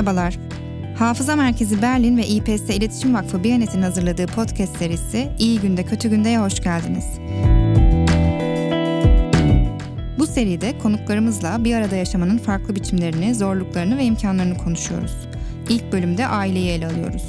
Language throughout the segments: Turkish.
Merhabalar. Hafıza Merkezi Berlin ve İPS İletişim Vakfı Biyanet'in hazırladığı podcast serisi İyi Günde Kötü Günde'ye hoş geldiniz. Bu seride konuklarımızla bir arada yaşamanın farklı biçimlerini, zorluklarını ve imkanlarını konuşuyoruz. İlk bölümde aileyi ele alıyoruz.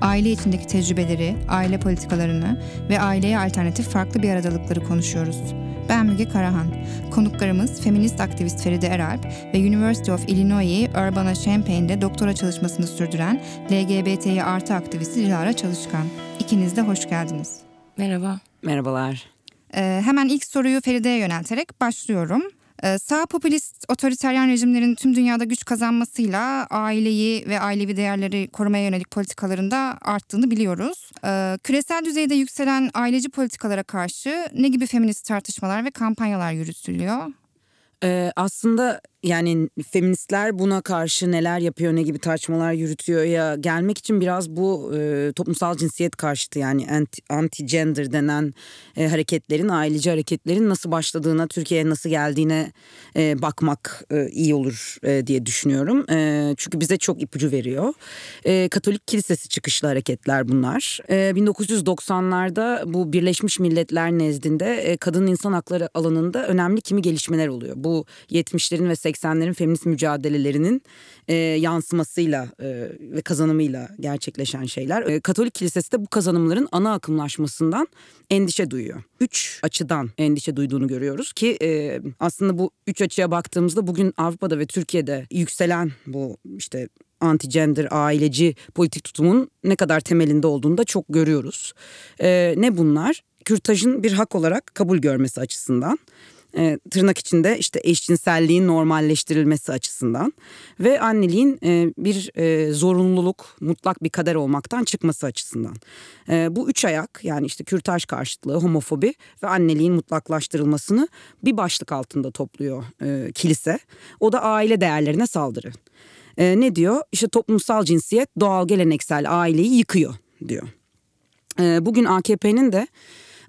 Aile içindeki tecrübeleri, aile politikalarını ve aileye alternatif farklı bir aradalıkları konuşuyoruz. Ben Müge Karahan. Konuklarımız feminist aktivist Feride Eralp ve University of Illinois Urbana-Champaign'de doktora çalışmasını sürdüren LGBTİ artı aktivisti Dilara Çalışkan. İkiniz de hoş geldiniz. Merhaba. Merhabalar. Ee, hemen ilk soruyu Feride'ye yönelterek başlıyorum. Ee, sağ popülist otoriteryen rejimlerin tüm dünyada güç kazanmasıyla aileyi ve ailevi değerleri korumaya yönelik politikalarında arttığını biliyoruz. Ee, küresel düzeyde yükselen aileci politikalara karşı ne gibi feminist tartışmalar ve kampanyalar yürütülüyor? Ee, aslında yani feministler buna karşı neler yapıyor ne gibi tartışmalar yürütüyor ya gelmek için biraz bu e, toplumsal cinsiyet karşıtı yani anti, anti gender denen e, hareketlerin aileci hareketlerin nasıl başladığına Türkiye'ye nasıl geldiğine e, bakmak e, iyi olur e, diye düşünüyorum. E, çünkü bize çok ipucu veriyor. E, Katolik Kilisesi çıkışlı hareketler bunlar. E, 1990'larda bu Birleşmiş Milletler nezdinde e, kadın insan hakları alanında önemli kimi gelişmeler oluyor. Bu 70'lerin ve 80'lerin feminist mücadelelerinin e, yansımasıyla e, ve kazanımıyla gerçekleşen şeyler. E, Katolik Kilisesi de bu kazanımların ana akımlaşmasından endişe duyuyor. Üç açıdan endişe duyduğunu görüyoruz ki e, aslında bu üç açıya baktığımızda bugün Avrupa'da ve Türkiye'de yükselen bu işte anti-gender, aileci politik tutumun ne kadar temelinde olduğunu da çok görüyoruz. E, ne bunlar? Kürtajın bir hak olarak kabul görmesi açısından e, tırnak içinde işte eşcinselliğin normalleştirilmesi açısından ve anneliğin e, bir e, zorunluluk, mutlak bir kader olmaktan çıkması açısından. E, bu üç ayak yani işte kürtaj karşıtlığı, homofobi ve anneliğin mutlaklaştırılmasını bir başlık altında topluyor e, kilise. O da aile değerlerine saldırı. E, ne diyor? İşte toplumsal cinsiyet doğal geleneksel aileyi yıkıyor diyor. E, bugün AKP'nin de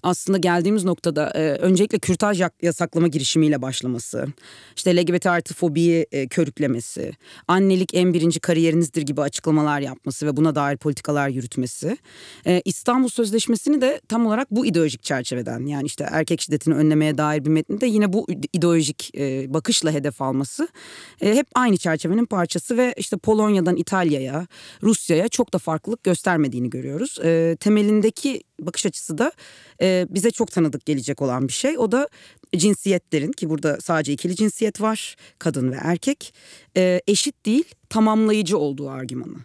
aslında geldiğimiz noktada e, öncelikle kürtaj yasaklama girişimiyle başlaması, işte LGBT artı fobiyi e, körüklemesi, annelik en birinci kariyerinizdir gibi açıklamalar yapması ve buna dair politikalar yürütmesi, e, İstanbul Sözleşmesi'ni de tam olarak bu ideolojik çerçeveden yani işte erkek şiddetini önlemeye dair bir metni de yine bu ideolojik e, bakışla hedef alması e, hep aynı çerçevenin parçası ve işte Polonya'dan İtalya'ya, Rusya'ya çok da farklılık göstermediğini görüyoruz. E, temelindeki bakış açısı da e, bize çok tanıdık gelecek olan bir şey. O da cinsiyetlerin ki burada sadece ikili cinsiyet var kadın ve erkek e, eşit değil tamamlayıcı olduğu argümanı.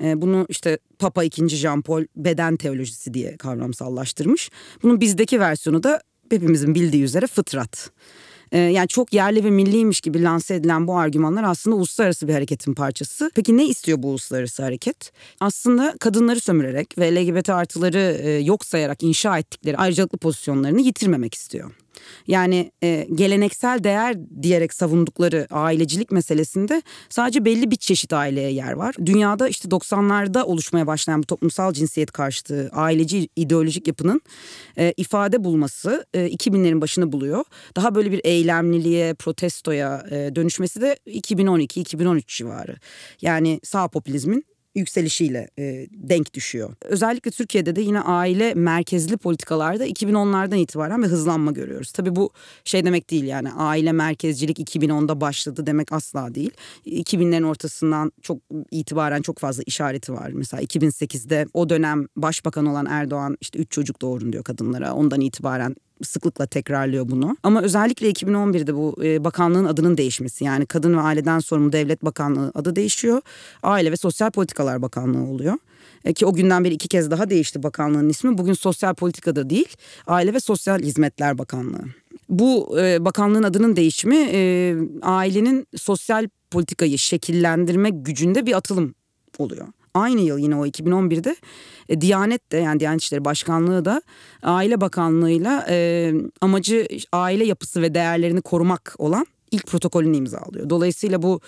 E, bunu işte Papa II. Jean Paul beden teolojisi diye kavramsallaştırmış. Bunun bizdeki versiyonu da hepimizin bildiği üzere fıtrat. Ee, yani çok yerli ve milliymiş gibi lanse edilen bu argümanlar aslında uluslararası bir hareketin parçası. Peki ne istiyor bu uluslararası hareket? Aslında kadınları sömürerek ve LGBT artıları e, yok sayarak inşa ettikleri ayrıcalıklı pozisyonlarını yitirmemek istiyor. Yani e, geleneksel değer diyerek savundukları ailecilik meselesinde sadece belli bir çeşit aileye yer var. Dünyada işte 90'larda oluşmaya başlayan bu toplumsal cinsiyet karşıtı aileci ideolojik yapının e, ifade bulması e, 2000'lerin başını buluyor. Daha böyle bir eylemliliğe, protestoya e, dönüşmesi de 2012-2013 civarı. Yani sağ popülizmin yükselişiyle e, denk düşüyor. Özellikle Türkiye'de de yine aile merkezli politikalarda 2010'lardan itibaren bir hızlanma görüyoruz. Tabii bu şey demek değil yani aile merkezcilik 2010'da başladı demek asla değil. 2000'lerin ortasından çok itibaren çok fazla işareti var. Mesela 2008'de o dönem başbakan olan Erdoğan işte üç çocuk doğurun diyor kadınlara. Ondan itibaren sıklıkla tekrarlıyor bunu. Ama özellikle 2011'de bu e, bakanlığın adının değişmesi yani Kadın ve Aileden Sorumlu Devlet Bakanlığı adı değişiyor. Aile ve Sosyal Politikalar Bakanlığı oluyor. E, ki o günden beri iki kez daha değişti bakanlığın ismi. Bugün Sosyal Politikada değil Aile ve Sosyal Hizmetler Bakanlığı. Bu e, bakanlığın adının değişimi e, ailenin sosyal politikayı şekillendirme gücünde bir atılım oluyor aynı yıl yine o 2011'de e, Diyanet de yani Diyanet İşleri Başkanlığı da Aile Bakanlığı'yla e, amacı aile yapısı ve değerlerini korumak olan ilk protokolünü imzalıyor. Dolayısıyla bu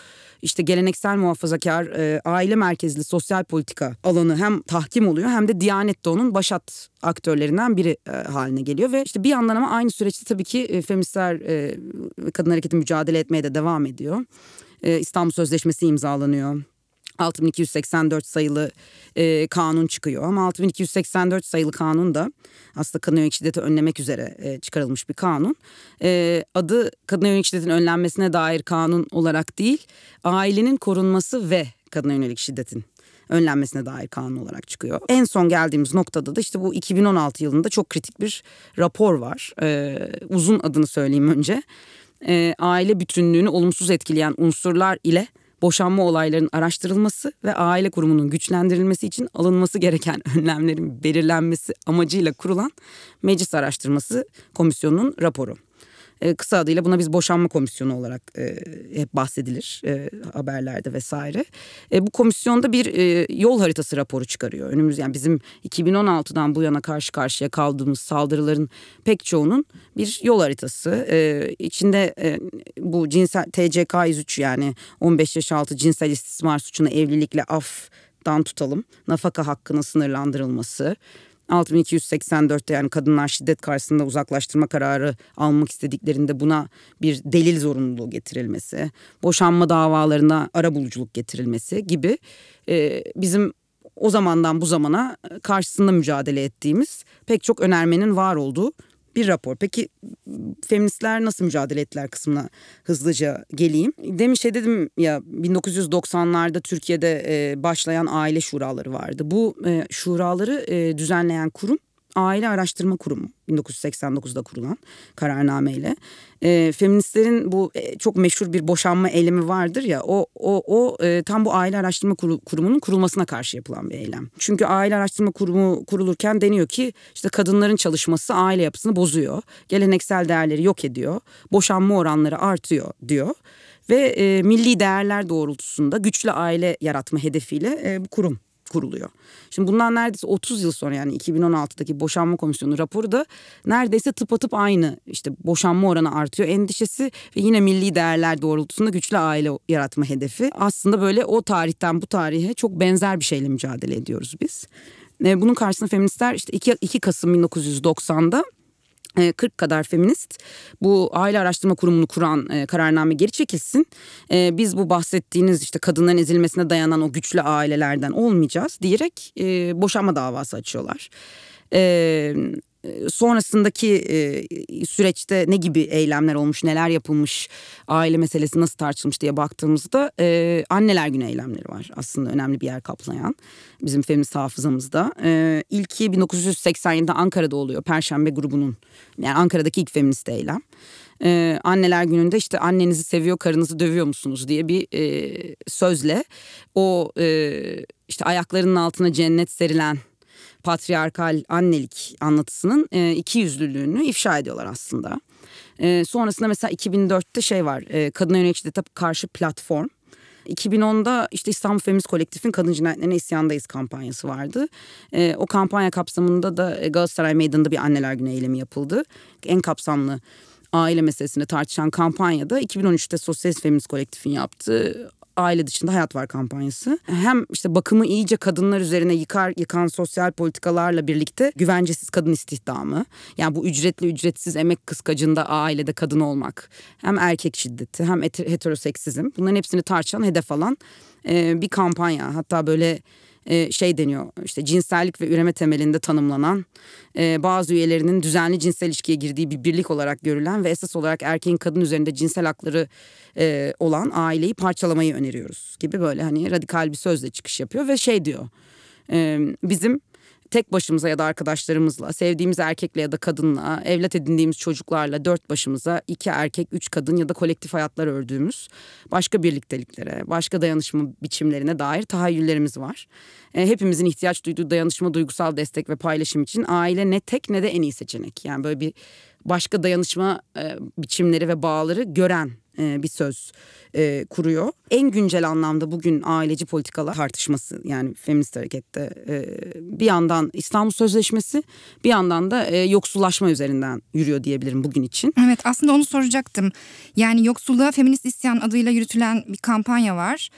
işte geleneksel muhafazakar e, aile merkezli sosyal politika alanı hem tahkim oluyor hem de Diyanet de onun başat aktörlerinden biri e, haline geliyor ve işte bir yandan ama aynı süreçte tabii ki e, feministler e, kadın hareketi mücadele etmeye de devam ediyor. E, İstanbul Sözleşmesi imzalanıyor 6284 sayılı e, kanun çıkıyor ama 6284 sayılı kanun da aslında kadın yönelik şiddeti önlemek üzere e, çıkarılmış bir kanun. E, adı kadın yönelik şiddetin önlenmesine dair kanun olarak değil ailenin korunması ve kadın yönelik şiddetin önlenmesine dair kanun olarak çıkıyor. En son geldiğimiz noktada da işte bu 2016 yılında çok kritik bir rapor var. Ee, uzun adını söyleyeyim önce. Ee, aile bütünlüğünü olumsuz etkileyen unsurlar ile boşanma olaylarının araştırılması ve aile kurumunun güçlendirilmesi için alınması gereken önlemlerin belirlenmesi amacıyla kurulan Meclis Araştırması Komisyonu'nun raporu. E, kısa adıyla buna biz boşanma komisyonu olarak e, hep bahsedilir e, haberlerde vesaire. Bu komisyonda bir yol haritası raporu çıkarıyor. Önümüz yani bizim 2016'dan bu yana karşı karşıya kaldığımız saldırıların pek çoğunun bir yol haritası. E, içinde bu cinsel TCK 103 yani 15 yaş altı cinsel istismar suçunu evlilikle afdan tutalım. Nafaka hakkının sınırlandırılması, 6284'te yani kadınlar şiddet karşısında uzaklaştırma kararı almak istediklerinde buna bir delil zorunluluğu getirilmesi, boşanma davalarına ara buluculuk getirilmesi gibi e, bizim o zamandan bu zamana karşısında mücadele ettiğimiz pek çok önermenin var olduğu bir rapor. Peki feministler nasıl mücadele ettiler kısmına hızlıca geleyim. Demin şey dedim ya 1990'larda Türkiye'de başlayan aile şuraları vardı. Bu şuraları düzenleyen kurum Aile Araştırma Kurumu 1989'da kurulan kararnameyle. E, feministlerin bu e, çok meşhur bir boşanma eylemi vardır ya o o o e, tam bu Aile Araştırma Kurumu'nun kurulmasına karşı yapılan bir eylem. Çünkü Aile Araştırma Kurumu kurulurken deniyor ki işte kadınların çalışması aile yapısını bozuyor. Geleneksel değerleri yok ediyor. Boşanma oranları artıyor diyor ve e, milli değerler doğrultusunda güçlü aile yaratma hedefiyle e, bu kurum kuruluyor. Şimdi bundan neredeyse 30 yıl sonra yani 2016'daki boşanma komisyonu raporu da neredeyse tıpatıp aynı işte boşanma oranı artıyor endişesi ve yine milli değerler doğrultusunda güçlü aile yaratma hedefi. Aslında böyle o tarihten bu tarihe çok benzer bir şeyle mücadele ediyoruz biz. E, bunun karşısında feministler işte 2, 2 Kasım 1990'da 40 e, kadar feminist bu aile araştırma kurumunu kuran e, kararname geri çekilsin. E, biz bu bahsettiğiniz işte kadınların ezilmesine dayanan o güçlü ailelerden olmayacağız diyerek e, boşanma davası açıyorlar. Ee, sonrasındaki süreçte ne gibi eylemler olmuş, neler yapılmış, aile meselesi nasıl tartışılmış diye baktığımızda anneler günü eylemleri var aslında önemli bir yer kaplayan bizim feminist hafızamızda. E, ilki 1987'de Ankara'da oluyor Perşembe grubunun yani Ankara'daki ilk feminist eylem. Ee, anneler gününde işte annenizi seviyor karınızı dövüyor musunuz diye bir e, sözle o e, işte ayaklarının altına cennet serilen patriarkal annelik anlatısının e, iki yüzlülüğünü ifşa ediyorlar aslında. E, sonrasında mesela 2004'te şey var e, kadına yönelik şiddete karşı platform. 2010'da işte İstanbul Feminist Kolektif'in Kadın Cinayetlerine İsyandayız kampanyası vardı. E, o kampanya kapsamında da Galatasaray Meydanı'nda bir anneler günü eylemi yapıldı. En kapsamlı aile meselesini tartışan kampanyada 2013'te Sosyalist Feminist Kolektif'in yaptığı aile dışında hayat var kampanyası. Hem işte bakımı iyice kadınlar üzerine yıkar yıkan sosyal politikalarla birlikte güvencesiz kadın istihdamı. Yani bu ücretli ücretsiz emek kıskacında ailede kadın olmak. Hem erkek şiddeti hem heteroseksizm. Bunların hepsini tartışan hedef alan bir kampanya. Hatta böyle e, şey deniyor işte cinsellik ve üreme temelinde tanımlanan e, bazı üyelerinin düzenli cinsel ilişkiye girdiği bir birlik olarak görülen ve esas olarak erkeğin kadın üzerinde cinsel hakları e, olan aileyi parçalamayı öneriyoruz gibi böyle hani radikal bir sözle çıkış yapıyor ve şey diyor bizim tek başımıza ya da arkadaşlarımızla, sevdiğimiz erkekle ya da kadınla, evlat edindiğimiz çocuklarla dört başımıza iki erkek, üç kadın ya da kolektif hayatlar ördüğümüz başka birlikteliklere, başka dayanışma biçimlerine dair tahayyüllerimiz var. E, hepimizin ihtiyaç duyduğu dayanışma, duygusal destek ve paylaşım için aile ne tek ne de en iyi seçenek. Yani böyle bir başka dayanışma e, biçimleri ve bağları gören bir söz e, kuruyor. En güncel anlamda bugün aileci politikalar tartışması yani feminist harekette e, bir yandan İstanbul Sözleşmesi bir yandan da e, yoksullaşma üzerinden yürüyor diyebilirim bugün için. Evet aslında onu soracaktım. Yani yoksulluğa feminist isyan adıyla yürütülen bir kampanya var.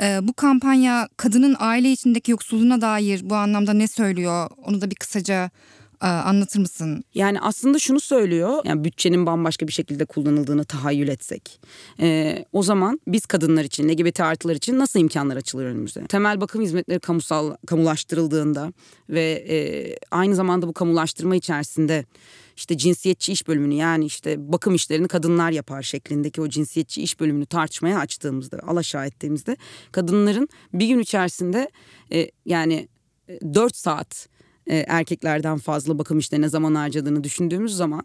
E, bu kampanya kadının aile içindeki yoksulluğuna dair bu anlamda ne söylüyor? Onu da bir kısaca anlatır mısın? Yani aslında şunu söylüyor. Yani bütçenin bambaşka bir şekilde kullanıldığını tahayyül etsek. E, o zaman biz kadınlar için, LGBT artılar için nasıl imkanlar açılır önümüze? Temel bakım hizmetleri kamusal kamulaştırıldığında ve e, aynı zamanda bu kamulaştırma içerisinde işte cinsiyetçi iş bölümünü yani işte bakım işlerini kadınlar yapar şeklindeki o cinsiyetçi iş bölümünü tartışmaya açtığımızda, alaşağı ettiğimizde kadınların bir gün içerisinde e, yani 4 e, saat e, erkeklerden fazla bakım işlerine zaman harcadığını düşündüğümüz zaman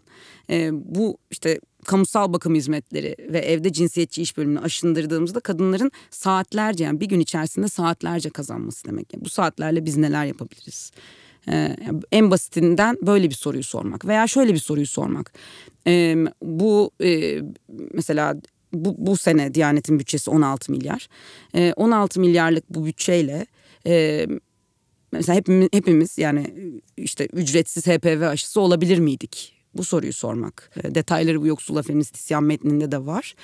e, bu işte kamusal bakım hizmetleri ve evde cinsiyetçi iş bölümünü aşındırdığımızda kadınların saatlerce yani bir gün içerisinde saatlerce kazanması demek. Yani bu saatlerle biz neler yapabiliriz? Ee, en basitinden böyle bir soruyu sormak veya şöyle bir soruyu sormak. Ee, bu e, mesela bu, bu sene Diyanet'in bütçesi 16 milyar. Ee, 16 milyarlık bu bütçeyle e, mesela hepimiz, hepimiz yani işte ücretsiz HPV aşısı olabilir miydik? Bu soruyu sormak. E, detayları bu Yoksula Feminist metninde de var.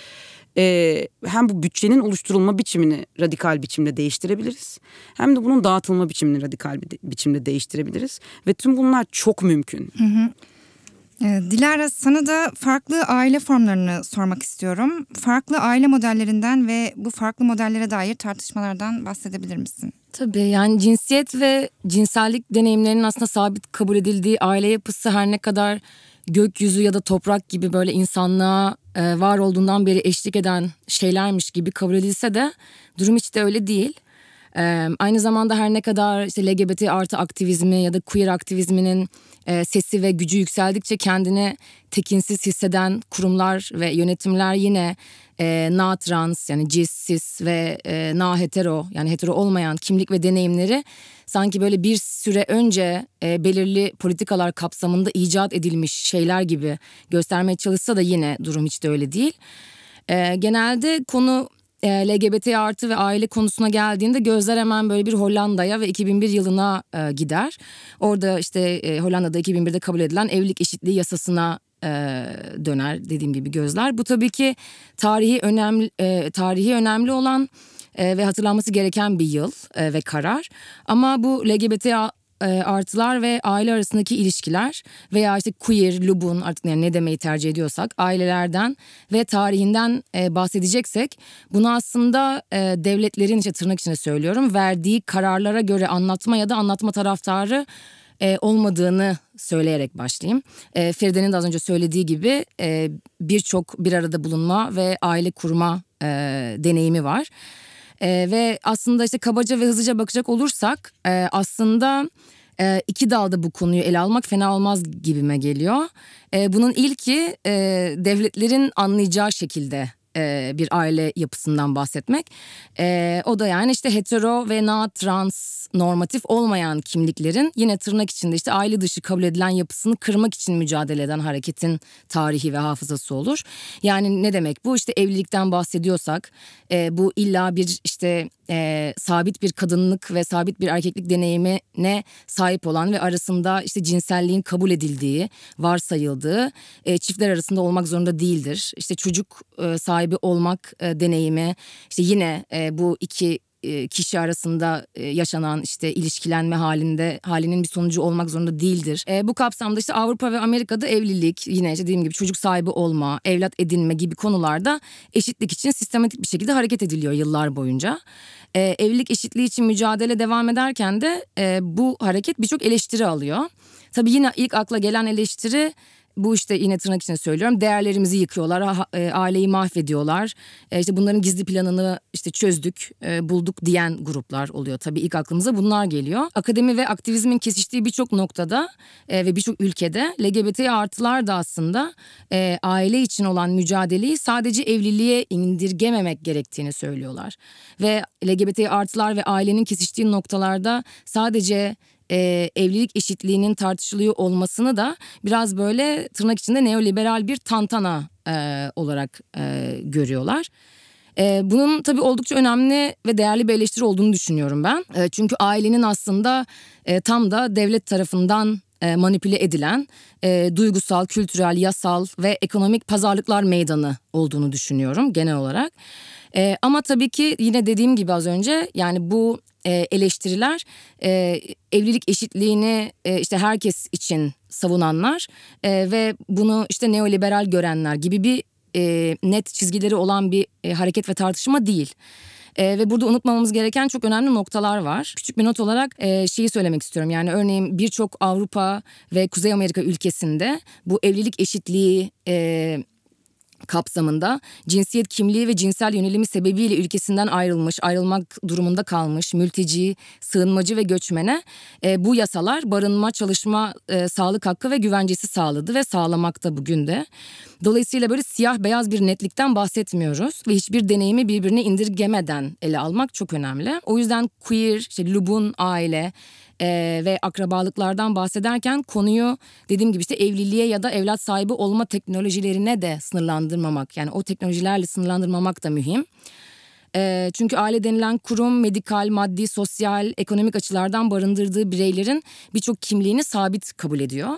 E, hem bu bütçenin oluşturulma biçimini radikal biçimde değiştirebiliriz. Hem de bunun dağıtılma biçimini radikal bir biçimde değiştirebiliriz. Ve tüm bunlar çok mümkün. Hı hı. Ee, Dilara sana da farklı aile formlarını sormak istiyorum. Farklı aile modellerinden ve bu farklı modellere dair tartışmalardan bahsedebilir misin? Tabii yani cinsiyet ve cinsellik deneyimlerinin aslında sabit kabul edildiği aile yapısı her ne kadar gökyüzü ya da toprak gibi böyle insanlığa e, var olduğundan beri eşlik eden şeylermiş gibi kabul edilse de durum hiç de öyle değil. E, aynı zamanda her ne kadar işte LGBT artı aktivizmi ya da queer aktivizminin e, sesi ve gücü yükseldikçe kendini tekinsiz hisseden kurumlar ve yönetimler yine e, na trans yani cis, cis ve e, na hetero yani hetero olmayan kimlik ve deneyimleri sanki böyle bir süre önce e, belirli politikalar kapsamında icat edilmiş şeyler gibi göstermeye çalışsa da yine durum hiç de öyle değil. E, genelde konu e, LGBT artı ve aile konusuna geldiğinde gözler hemen böyle bir Hollanda'ya ve 2001 yılına e, gider. Orada işte e, Hollanda'da 2001'de kabul edilen evlilik eşitliği yasasına e, döner dediğim gibi gözler. Bu tabii ki tarihi önemli tarihi önemli olan ve hatırlanması gereken bir yıl ve karar. Ama bu LGBT e, artılar ve aile arasındaki ilişkiler veya işte queer, lubun artık yani ne demeyi tercih ediyorsak ailelerden ve tarihinden e, bahsedeceksek bunu aslında e, devletlerin işte tırnak içinde söylüyorum verdiği kararlara göre anlatma ya da anlatma taraftarı olmadığını söyleyerek başlayayım. Feride'nin de az önce söylediği gibi birçok bir arada bulunma ve aile kurma deneyimi var. E, ve aslında işte kabaca ve hızlıca bakacak olursak e, aslında e, iki dalda bu konuyu ele almak fena olmaz gibime geliyor. E, bunun ilki e, devletlerin anlayacağı şekilde bir aile yapısından bahsetmek. O da yani işte hetero ve na trans normatif olmayan kimliklerin yine tırnak içinde işte aile dışı kabul edilen yapısını kırmak için mücadele eden hareketin tarihi ve hafızası olur. Yani ne demek bu işte evlilikten bahsediyorsak bu illa bir işte sabit bir kadınlık ve sabit bir erkeklik deneyimine sahip olan ve arasında işte cinselliğin kabul edildiği, varsayıldığı e, çiftler arasında olmak zorunda değildir. İşte çocuk e, sahibi olmak e, deneyimi işte yine e, bu iki e, kişi arasında e, yaşanan işte ilişkilenme halinde halinin bir sonucu olmak zorunda değildir. E, bu kapsamda işte Avrupa ve Amerika'da evlilik yine işte dediğim gibi çocuk sahibi olma, evlat edinme gibi konularda eşitlik için sistematik bir şekilde hareket ediliyor yıllar boyunca. E, evlilik eşitliği için mücadele devam ederken de e, bu hareket birçok eleştiri alıyor. Tabii yine ilk akla gelen eleştiri bu işte yine tırnak içinde söylüyorum. Değerlerimizi yıkıyorlar e, aileyi mahvediyorlar. E, işte bunların gizli planını işte çözdük e, bulduk diyen gruplar oluyor tabii. İlk aklımıza bunlar geliyor. Akademi ve aktivizmin kesiştiği birçok noktada ve birçok ülkede LGBT artılar da aslında aile için olan mücadeleyi sadece evliliğe indirgememek gerektiğini söylüyorlar. Ve LGBT artılar ve ailenin kesiştiği noktalarda sadece e, evlilik eşitliğinin tartışılıyor olmasını da biraz böyle tırnak içinde neoliberal bir tantana e, olarak e, görüyorlar. E, bunun tabii oldukça önemli ve değerli bir eleştiri olduğunu düşünüyorum ben. E, çünkü ailenin aslında e, tam da devlet tarafından e, manipüle edilen e, duygusal, kültürel, yasal ve ekonomik pazarlıklar meydanı olduğunu düşünüyorum genel olarak. E, ama tabii ki yine dediğim gibi az önce yani bu e, eleştiriler e, evlilik eşitliğini e, işte herkes için savunanlar e, ve bunu işte neoliberal görenler gibi bir e, net çizgileri olan bir e, hareket ve tartışma değil. E, ve burada unutmamamız gereken çok önemli noktalar var. Küçük bir not olarak e, şeyi söylemek istiyorum. Yani örneğin birçok Avrupa ve Kuzey Amerika ülkesinde bu evlilik eşitliği... E, kapsamında cinsiyet kimliği ve cinsel yönelimi sebebiyle ülkesinden ayrılmış, ayrılmak durumunda kalmış, mülteci, sığınmacı ve göçmene e, bu yasalar barınma, çalışma, e, sağlık hakkı ve güvencesi sağladı ve sağlamakta bugün de. Dolayısıyla böyle siyah beyaz bir netlikten bahsetmiyoruz ve hiçbir deneyimi birbirine indirgemeden ele almak çok önemli. O yüzden queer, işte lubun aile, e, ve akrabalıklardan bahsederken konuyu dediğim gibi işte evliliğe ya da evlat sahibi olma teknolojilerine de sınırlandırmamak yani o teknolojilerle sınırlandırmamak da mühim. E, çünkü aile denilen kurum medikal, maddi, sosyal, ekonomik açılardan barındırdığı bireylerin birçok kimliğini sabit kabul ediyor.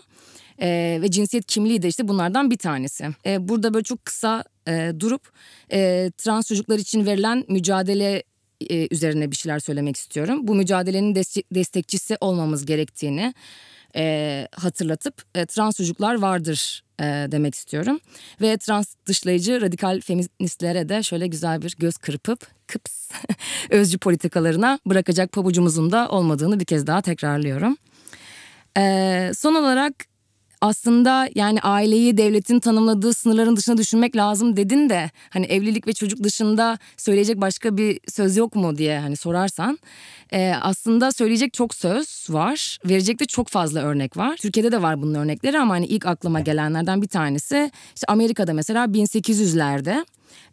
E, ve cinsiyet kimliği de işte bunlardan bir tanesi. E, burada böyle çok kısa e, durup e, trans çocuklar için verilen mücadele e, üzerine bir şeyler söylemek istiyorum. Bu mücadelenin destekçisi olmamız gerektiğini e, hatırlatıp e, trans çocuklar vardır e, demek istiyorum. Ve trans dışlayıcı radikal feministlere de şöyle güzel bir göz kırpıp kıps özcü politikalarına bırakacak pabucumuzun da olmadığını bir kez daha tekrarlıyorum. E, son olarak aslında yani aileyi devletin tanımladığı sınırların dışına düşünmek lazım dedin de hani evlilik ve çocuk dışında söyleyecek başka bir söz yok mu diye hani sorarsan e, aslında söyleyecek çok söz var verecek de çok fazla örnek var. Türkiye'de de var bunun örnekleri ama hani ilk aklıma gelenlerden bir tanesi işte Amerika'da mesela 1800'lerde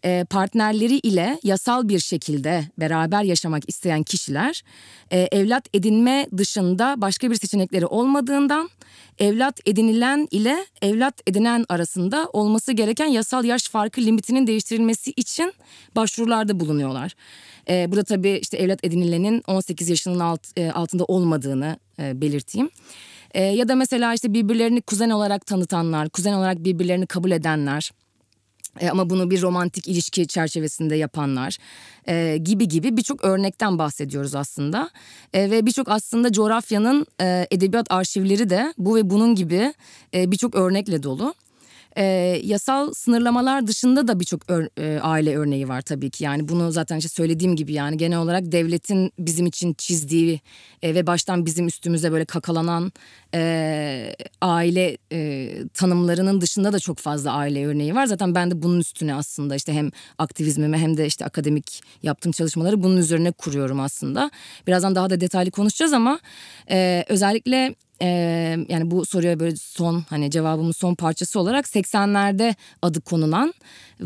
e, partnerleri ile yasal bir şekilde beraber yaşamak isteyen kişiler e, evlat edinme dışında başka bir seçenekleri olmadığından evlat edinilen ile evlat edinen arasında olması gereken yasal yaş farkı limitinin değiştirilmesi için başvurularda bulunuyorlar. E, burada tabii işte evlat edinilenin 18 yaşının alt, e, altında olmadığını e, belirteyim. E, ya da mesela işte birbirlerini kuzen olarak tanıtanlar, kuzen olarak birbirlerini kabul edenler e, ama bunu bir romantik ilişki çerçevesinde yapanlar e, gibi gibi birçok örnekten bahsediyoruz aslında. E, ve birçok aslında coğrafyanın e, edebiyat arşivleri de bu ve bunun gibi e, birçok örnekle dolu. E, yasal sınırlamalar dışında da birçok e, aile örneği var tabii ki. Yani bunu zaten işte söylediğim gibi yani genel olarak devletin bizim için çizdiği e, ve baştan bizim üstümüze böyle kakalanan e, aile e, tanımlarının dışında da çok fazla aile örneği var. Zaten ben de bunun üstüne aslında işte hem aktivizmimi hem de işte akademik yaptığım çalışmaları bunun üzerine kuruyorum aslında. Birazdan daha da detaylı konuşacağız ama e, özellikle e, yani bu soruya böyle son hani cevabımın son parçası olarak 80'lerde adı konulan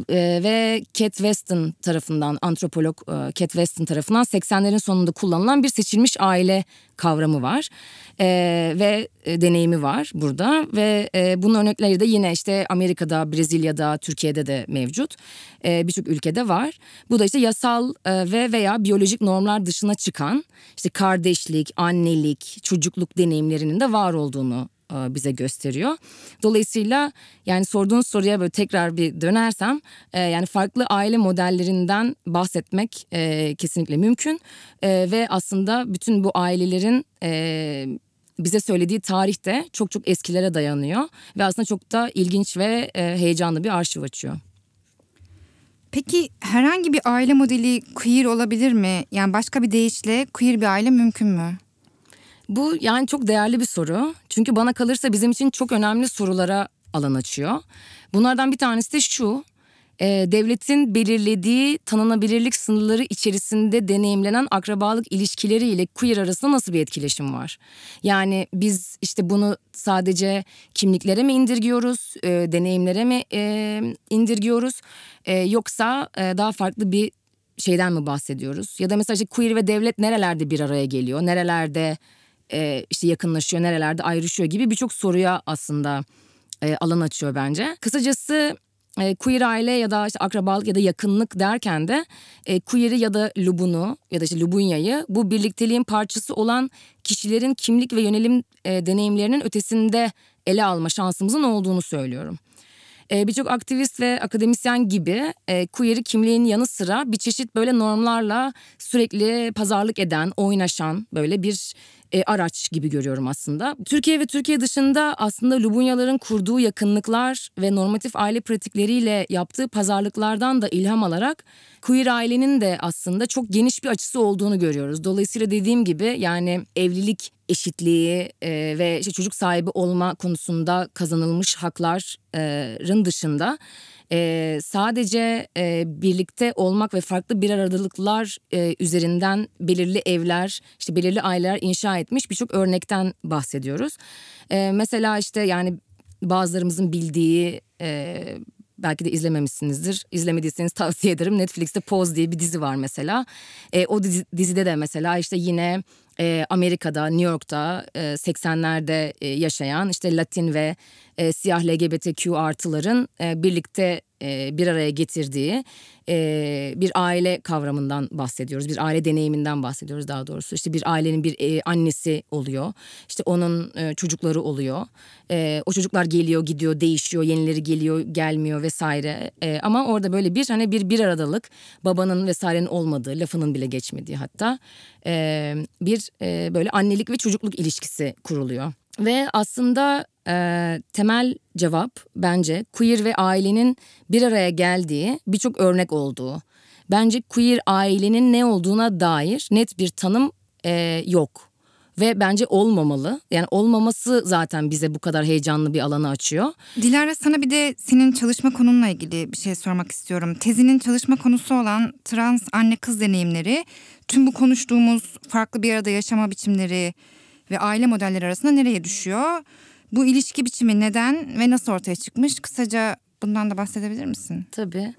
e, ve Cat Weston tarafından antropolog e, Cat Weston tarafından 80'lerin sonunda kullanılan bir seçilmiş aile kavramı var e, ve e, deneyimi var burada ve e, bunun örnekleri de yine işte Amerika'da, Brezilya'da, Türkiye'de de mevcut. E, Birçok ülkede var. Bu da işte yasal e, ve veya biyolojik normlar dışına çıkan işte kardeşlik, annelik, çocukluk deneyimlerinin de var olduğunu bize gösteriyor. Dolayısıyla yani sorduğunuz soruya böyle tekrar bir dönersem e, yani farklı aile modellerinden bahsetmek e, kesinlikle mümkün ve aslında bütün bu ailelerin bize söylediği tarihte çok çok eskilere dayanıyor ve aslında çok da ilginç ve heyecanlı bir arşiv açıyor. Peki herhangi bir aile modeli queer olabilir mi? Yani başka bir deyişle queer bir aile mümkün mü? Bu yani çok değerli bir soru. Çünkü bana kalırsa bizim için çok önemli sorulara alan açıyor. Bunlardan bir tanesi de şu. E, devletin belirlediği tanınabilirlik sınırları içerisinde deneyimlenen akrabalık ilişkileriyle queer arasında nasıl bir etkileşim var? Yani biz işte bunu sadece kimliklere mi indirgiyoruz, e, deneyimlere mi e, indirgiyoruz e, yoksa daha farklı bir şeyden mi bahsediyoruz? Ya da mesela işte queer ve devlet nerelerde bir araya geliyor, nerelerde e, işte yakınlaşıyor, nerelerde ayrışıyor gibi birçok soruya aslında e, alan açıyor bence. Kısacası e, queer aile ya da işte akrabalık ya da yakınlık derken de e, queer'i ya da lubunu ya da işte lubunyayı bu birlikteliğin parçası olan kişilerin kimlik ve yönelim e, deneyimlerinin ötesinde ele alma şansımızın olduğunu söylüyorum. E, Birçok aktivist ve akademisyen gibi e, queer'i kimliğin yanı sıra bir çeşit böyle normlarla sürekli pazarlık eden, oynaşan böyle bir e, araç gibi görüyorum aslında. Türkiye ve Türkiye dışında aslında Lubunyaların kurduğu yakınlıklar ve normatif aile pratikleriyle yaptığı pazarlıklardan da ilham alarak queer ailenin de aslında çok geniş bir açısı olduğunu görüyoruz. Dolayısıyla dediğim gibi yani evlilik eşitliği e, ve işte çocuk sahibi olma konusunda kazanılmış hakların dışında e, sadece e, birlikte olmak ve farklı bir aradalıklar e, üzerinden belirli evler, işte belirli aileler inşa etmiş birçok örnekten bahsediyoruz. E, mesela işte yani bazılarımızın bildiği e, belki de izlememişsinizdir. İzlemediyseniz tavsiye ederim. Netflix'te Pose diye bir dizi var mesela. E, o dizi, dizide de mesela işte yine e, Amerika'da, New York'ta e, 80'lerde e, yaşayan işte Latin ve e, siyah LGBTQ artıların e, birlikte e, bir araya getirdiği e, bir aile kavramından bahsediyoruz. Bir aile deneyiminden bahsediyoruz daha doğrusu. İşte bir ailenin bir e, annesi oluyor. İşte onun çocukları oluyor. O çocuklar geliyor, gidiyor, değişiyor, yenileri geliyor, gelmiyor vesaire. Ama orada böyle bir hani bir bir aradalık, babanın vesairenin olmadığı, lafının bile geçmediği hatta bir böyle annelik ve çocukluk ilişkisi kuruluyor. Ve aslında e, temel cevap bence queer ve ailenin bir araya geldiği birçok örnek olduğu. Bence queer ailenin ne olduğuna dair net bir tanım e, yok. Ve bence olmamalı. Yani olmaması zaten bize bu kadar heyecanlı bir alanı açıyor. Dilara sana bir de senin çalışma konunla ilgili bir şey sormak istiyorum. Tezinin çalışma konusu olan trans anne kız deneyimleri tüm bu konuştuğumuz farklı bir arada yaşama biçimleri ve aile modelleri arasında nereye düşüyor? Bu ilişki biçimi neden ve nasıl ortaya çıkmış? Kısaca bundan da bahsedebilir misin? Tabii.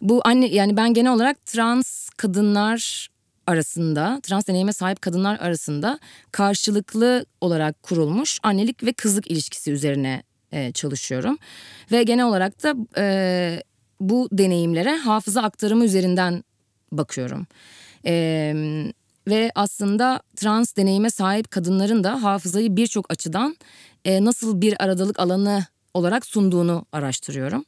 Bu anne yani ben genel olarak trans kadınlar arasında, trans deneyime sahip kadınlar arasında karşılıklı olarak kurulmuş annelik ve kızlık ilişkisi üzerine e, çalışıyorum. Ve genel olarak da e, bu deneyimlere hafıza aktarımı üzerinden bakıyorum. E, ve aslında trans deneyime sahip kadınların da hafızayı birçok açıdan e, nasıl bir aradalık alanı olarak sunduğunu araştırıyorum.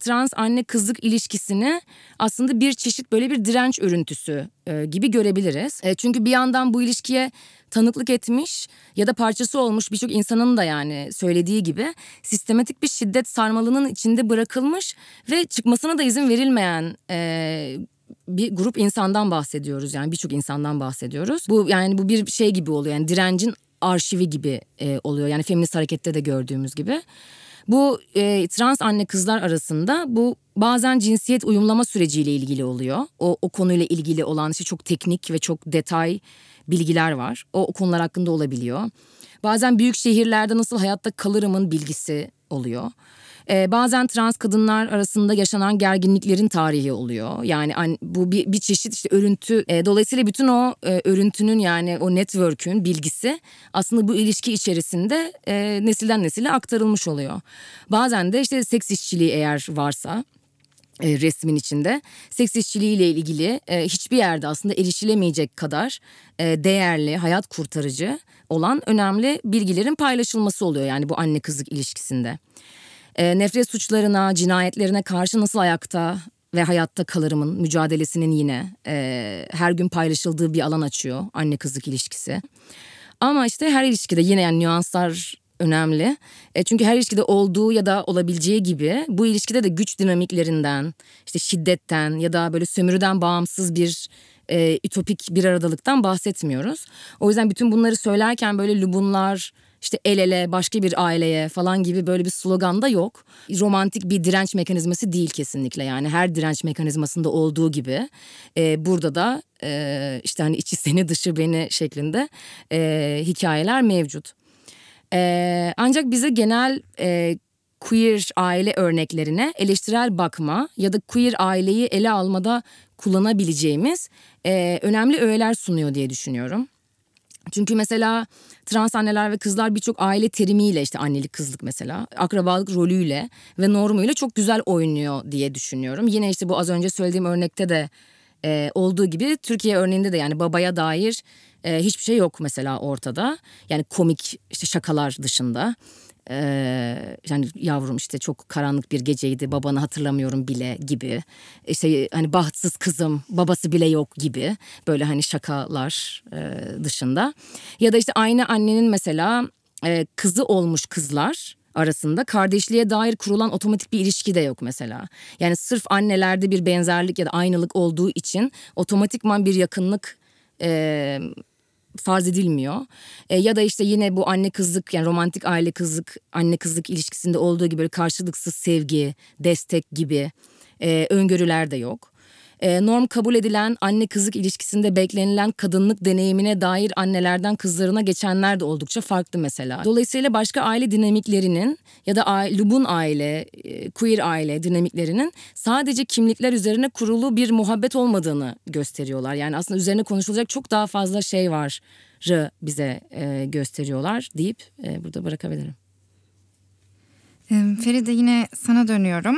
Trans anne kızlık ilişkisini aslında bir çeşit böyle bir direnç örüntüsü e, gibi görebiliriz. E, çünkü bir yandan bu ilişkiye tanıklık etmiş ya da parçası olmuş birçok insanın da yani söylediği gibi sistematik bir şiddet sarmalının içinde bırakılmış ve çıkmasına da izin verilmeyen e, bir grup insandan bahsediyoruz yani birçok insandan bahsediyoruz. Bu yani bu bir şey gibi oluyor yani direncin arşivi gibi e, oluyor. Yani feminist harekette de gördüğümüz gibi. Bu e, trans anne kızlar arasında bu bazen cinsiyet uyumlama süreciyle ilgili oluyor. O, o konuyla ilgili olan işte çok teknik ve çok detay bilgiler var. O, o konular hakkında olabiliyor. Bazen büyük şehirlerde nasıl hayatta kalırımın bilgisi oluyor. Ee, bazen trans kadınlar arasında yaşanan gerginliklerin tarihi oluyor. Yani an, bu bir, bir çeşit işte örüntü. E, dolayısıyla bütün o e, örüntünün yani o network'ün bilgisi aslında bu ilişki içerisinde e, nesilden nesile aktarılmış oluyor. Bazen de işte seks işçiliği eğer varsa e, resmin içinde seks işçiliğiyle ilgili e, hiçbir yerde aslında erişilemeyecek kadar e, değerli, hayat kurtarıcı olan önemli bilgilerin paylaşılması oluyor yani bu anne kızlık ilişkisinde e, nefret suçlarına, cinayetlerine karşı nasıl ayakta ve hayatta kalırımın mücadelesinin yine e, her gün paylaşıldığı bir alan açıyor anne kızlık ilişkisi. Ama işte her ilişkide yine yani nüanslar önemli. E, çünkü her ilişkide olduğu ya da olabileceği gibi bu ilişkide de güç dinamiklerinden, işte şiddetten ya da böyle sömürüden bağımsız bir e, ütopik bir aradalıktan bahsetmiyoruz. O yüzden bütün bunları söylerken böyle lubunlar, işte el ele başka bir aileye falan gibi böyle bir slogan da yok. Romantik bir direnç mekanizması değil kesinlikle yani her direnç mekanizmasında olduğu gibi e, burada da e, işte hani içi seni dışı beni şeklinde e, hikayeler mevcut. E, ancak bize genel e, queer aile örneklerine eleştirel bakma ya da queer aileyi ele almada kullanabileceğimiz e, önemli öğeler sunuyor diye düşünüyorum. Çünkü mesela trans anneler ve kızlar birçok aile terimiyle işte annelik kızlık mesela akrabalık rolüyle ve normuyla çok güzel oynuyor diye düşünüyorum. Yine işte bu az önce söylediğim örnekte de e, olduğu gibi Türkiye örneğinde de yani babaya dair e, hiçbir şey yok mesela ortada. Yani komik işte şakalar dışında. Ee, yani yavrum işte çok karanlık bir geceydi babanı hatırlamıyorum bile gibi işte hani bahtsız kızım babası bile yok gibi böyle hani şakalar e, dışında ya da işte aynı annenin mesela e, kızı olmuş kızlar arasında kardeşliğe dair kurulan otomatik bir ilişki de yok mesela. Yani sırf annelerde bir benzerlik ya da aynılık olduğu için otomatikman bir yakınlık e, farz edilmiyor. E, ya da işte yine bu anne kızlık yani romantik aile kızlık anne kızlık ilişkisinde olduğu gibi böyle karşılıksız sevgi, destek gibi e, öngörüler de yok. E, norm kabul edilen anne kızlık ilişkisinde beklenilen kadınlık deneyimine dair annelerden kızlarına geçenler de oldukça farklı mesela. Dolayısıyla başka aile dinamiklerinin ya da lubun aile, e, queer aile dinamiklerinin sadece kimlikler üzerine kurulu bir muhabbet olmadığını gösteriyorlar. Yani aslında üzerine konuşulacak çok daha fazla şey var bize e, gösteriyorlar deyip e, burada bırakabilirim. Feride yine sana dönüyorum.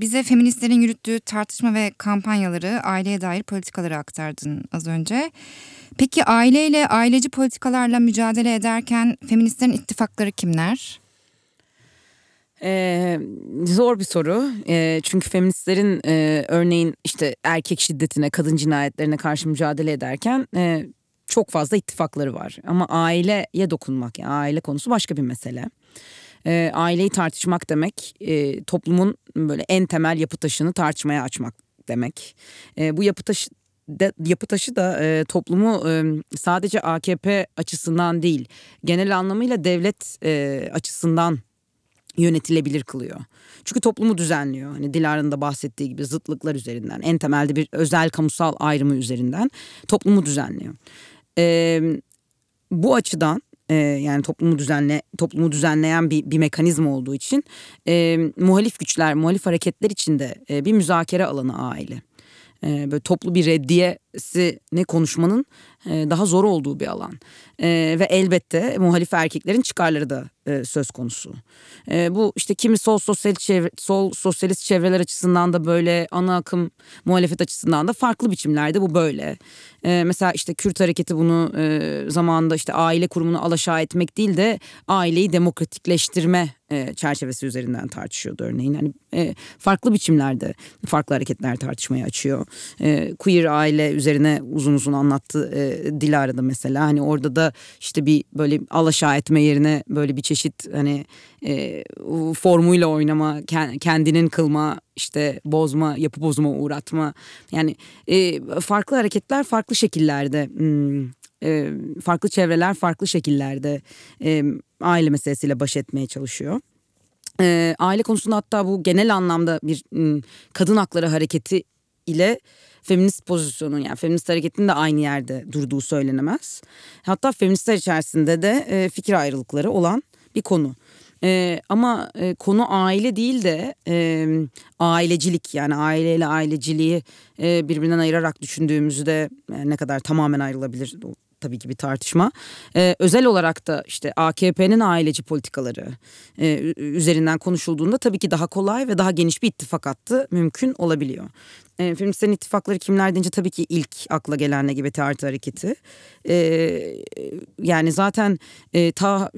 Bize feministlerin yürüttüğü tartışma ve kampanyaları, aileye dair politikaları aktardın az önce. Peki aileyle, aileci politikalarla mücadele ederken feministlerin ittifakları kimler? Ee, zor bir soru ee, çünkü feministlerin e, örneğin işte erkek şiddetine kadın cinayetlerine karşı mücadele ederken e, çok fazla ittifakları var ama aileye dokunmak yani aile konusu başka bir mesele e, aileyi tartışmak demek e, toplumun böyle en temel yapı taşını tartışmaya açmak demek. E, bu yapı taşı de, yapı taşı da e, toplumu e, sadece AKP açısından değil genel anlamıyla devlet e, açısından yönetilebilir kılıyor. Çünkü toplumu düzenliyor. Hani Dilara'nın da bahsettiği gibi zıtlıklar üzerinden en temelde bir özel kamusal ayrımı üzerinden toplumu düzenliyor. Ee, bu açıdan e, yani toplumu düzenle toplumu düzenleyen bir, bir mekanizma olduğu için e, muhalif güçler, muhalif hareketler içinde e, bir müzakere alanı aile. E, böyle toplu bir reddiyesini konuşmanın e, daha zor olduğu bir alan. E, ve elbette muhalif erkeklerin çıkarları da e, söz konusu. E, bu işte kimi sol sosyalist çevre, sol sosyalist çevreler açısından da böyle ana akım muhalefet açısından da farklı biçimlerde bu böyle. E, mesela işte Kürt hareketi bunu e, zamanında işte aile kurumunu alaşağı etmek değil de aileyi demokratikleştirme e, çerçevesi üzerinden tartışıyordu örneğin. Hani e, farklı biçimlerde farklı hareketler tartışmaya açıyor. E, queer aile üzerine uzun uzun anlattı e, Dilara'da mesela. Hani orada da işte bir böyle alaşağı etme yerine böyle bir çeşit hani e, formuyla oynama, kendinin kılma, işte bozma, yapı bozuma uğratma. Yani e, farklı hareketler farklı şekillerde hmm, e, farklı çevreler farklı şekillerde e, aile meselesiyle baş etmeye çalışıyor. E, aile konusunda hatta bu genel anlamda bir m, kadın hakları hareketi ile feminist pozisyonun yani feminist hareketin de aynı yerde durduğu söylenemez. Hatta feministler içerisinde de e, fikir ayrılıkları olan bir konu. E, ama e, konu aile değil de e, ailecilik yani aileyle aileciliği e, birbirinden ayırarak düşündüğümüzde e, ne kadar tamamen ayrılabilir tabii ki bir tartışma. Ee, özel olarak da işte AKP'nin aileci politikaları e, üzerinden konuşulduğunda tabii ki daha kolay ve daha geniş bir ittifak hattı mümkün olabiliyor. E, feministlerin ittifakları kimler deyince tabii ki ilk akla gelen LGBT artı hareketi. E, yani zaten e, ta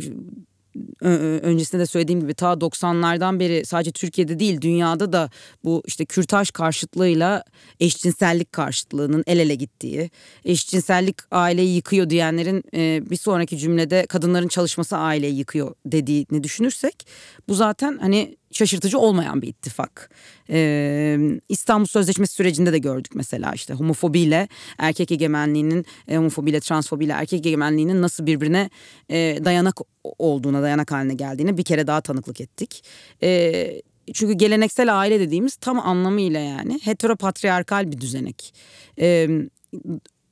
öncesinde de söylediğim gibi ta 90'lardan beri sadece Türkiye'de değil dünyada da bu işte kürtaj karşıtlığıyla eşcinsellik karşıtlığının el ele gittiği, eşcinsellik aileyi yıkıyor diyenlerin bir sonraki cümlede kadınların çalışması aileyi yıkıyor dediğini düşünürsek bu zaten hani şaşırtıcı olmayan bir ittifak. Ee, İstanbul Sözleşmesi sürecinde de gördük mesela işte homofobiyle erkek egemenliğinin, e, homofobiyle transfobiyle erkek egemenliğinin nasıl birbirine e, dayanak olduğuna, dayanak haline geldiğine bir kere daha tanıklık ettik. E, çünkü geleneksel aile dediğimiz tam anlamıyla yani heteropatriarkal bir düzenek. E,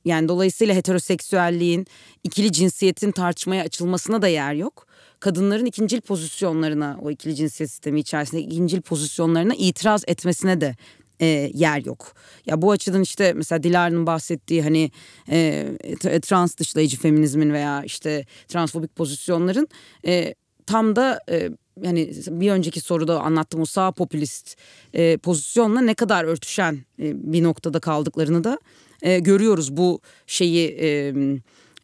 yani dolayısıyla heteroseksüelliğin, ikili cinsiyetin tartışmaya açılmasına da yer yok kadınların ikincil pozisyonlarına o ikili cinsiyet sistemi içerisinde ikincil pozisyonlarına itiraz etmesine de e, yer yok. Ya bu açıdan işte mesela Dilara'nın bahsettiği hani e, trans dışlayıcı feminizmin veya işte transfobik pozisyonların e, tam da e, yani bir önceki soruda anlattığım o sağ popülist e, pozisyonla ne kadar örtüşen e, bir noktada kaldıklarını da e, görüyoruz bu şeyi e,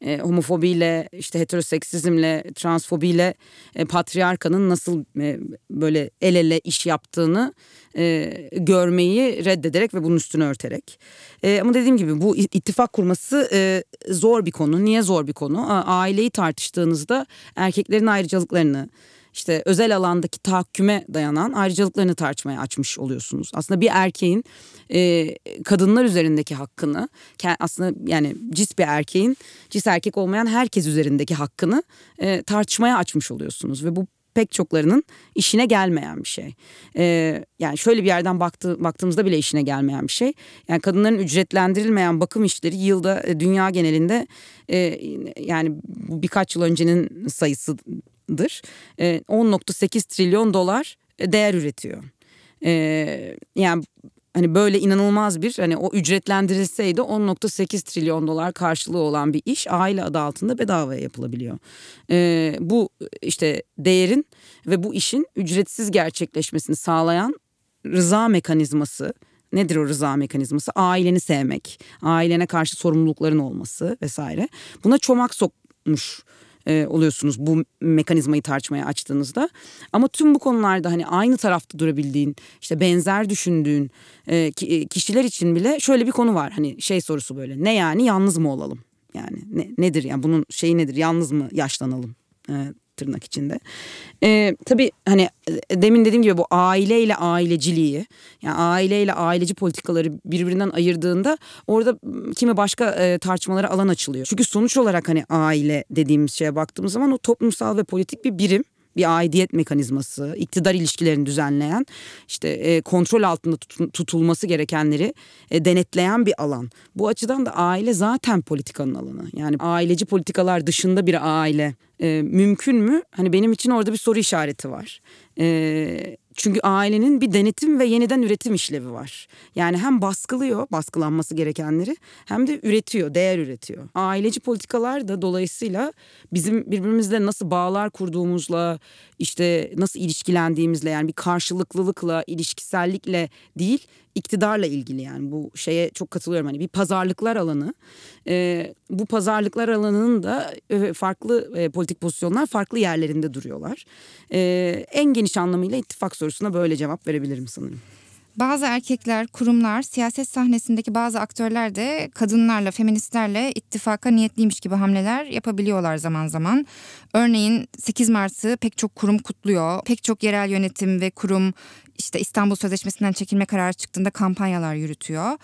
e, homofobiyle, işte heteroseksizmle, transfobiyle e, patriarkanın nasıl e, böyle el ele iş yaptığını e, görmeyi reddederek ve bunun üstünü örterek. E, ama dediğim gibi bu ittifak kurması e, zor bir konu. Niye zor bir konu? Aileyi tartıştığınızda erkeklerin ayrıcalıklarını, işte özel alandaki tahakküme dayanan ayrıcalıklarını tartışmaya açmış oluyorsunuz. Aslında bir erkeğin e, kadınlar üzerindeki hakkını aslında yani cis bir erkeğin cis erkek olmayan herkes üzerindeki hakkını e, tartışmaya açmış oluyorsunuz ve bu pek çoklarının işine gelmeyen bir şey. Ee, yani şöyle bir yerden baktı, baktığımızda bile işine gelmeyen bir şey. Yani kadınların ücretlendirilmeyen bakım işleri yılda e, dünya genelinde e, yani birkaç yıl öncenin sayısıdır. E, 10.8 trilyon dolar değer üretiyor. E, yani hani böyle inanılmaz bir hani o ücretlendirilseydi 10.8 trilyon dolar karşılığı olan bir iş aile adı altında bedavaya yapılabiliyor. Bu işte değerin ve bu işin ücretsiz gerçekleşmesini sağlayan rıza mekanizması nedir o rıza mekanizması? Aileni sevmek, ailene karşı sorumlulukların olması vesaire. Buna çomak sokmuş e, oluyorsunuz bu mekanizmayı tartışmaya açtığınızda. Ama tüm bu konularda hani aynı tarafta durabildiğin, işte benzer düşündüğün e, e, kişiler için bile şöyle bir konu var. Hani şey sorusu böyle. Ne yani yalnız mı olalım? Yani ne, nedir yani bunun şeyi nedir? Yalnız mı yaşlanalım? E, tırnak içinde. Ee, tabii hani e, demin dediğim gibi bu aileyle aileciliği yani aileyle aileci politikaları birbirinden ayırdığında orada kimi başka e, tartışmalara alan açılıyor. Çünkü sonuç olarak hani aile dediğimiz şeye baktığımız zaman o toplumsal ve politik bir birim bir aidiyet mekanizması, iktidar ilişkilerini düzenleyen, işte e, kontrol altında tutulması gerekenleri e, denetleyen bir alan. Bu açıdan da aile zaten politikanın alanı. Yani aileci politikalar dışında bir aile e, mümkün mü? Hani benim için orada bir soru işareti var. E, çünkü ailenin bir denetim ve yeniden üretim işlevi var. Yani hem baskılıyor baskılanması gerekenleri hem de üretiyor, değer üretiyor. Aileci politikalar da dolayısıyla bizim birbirimizle nasıl bağlar kurduğumuzla, işte nasıl ilişkilendiğimizle yani bir karşılıklılıkla, ilişkisellikle değil iktidarla ilgili yani bu şeye çok katılıyorum. Hani bir pazarlıklar alanı. E, bu pazarlıklar alanının da e, farklı e, politik pozisyonlar farklı yerlerinde duruyorlar. E, en geniş anlamıyla ittifak sorusuna böyle cevap verebilirim sanırım. Bazı erkekler, kurumlar, siyaset sahnesindeki bazı aktörler de kadınlarla, feministlerle ittifaka niyetliymiş gibi hamleler yapabiliyorlar zaman zaman. Örneğin 8 Mart'ı pek çok kurum kutluyor. Pek çok yerel yönetim ve kurum işte İstanbul Sözleşmesi'nden çekilme kararı çıktığında kampanyalar yürütüyor.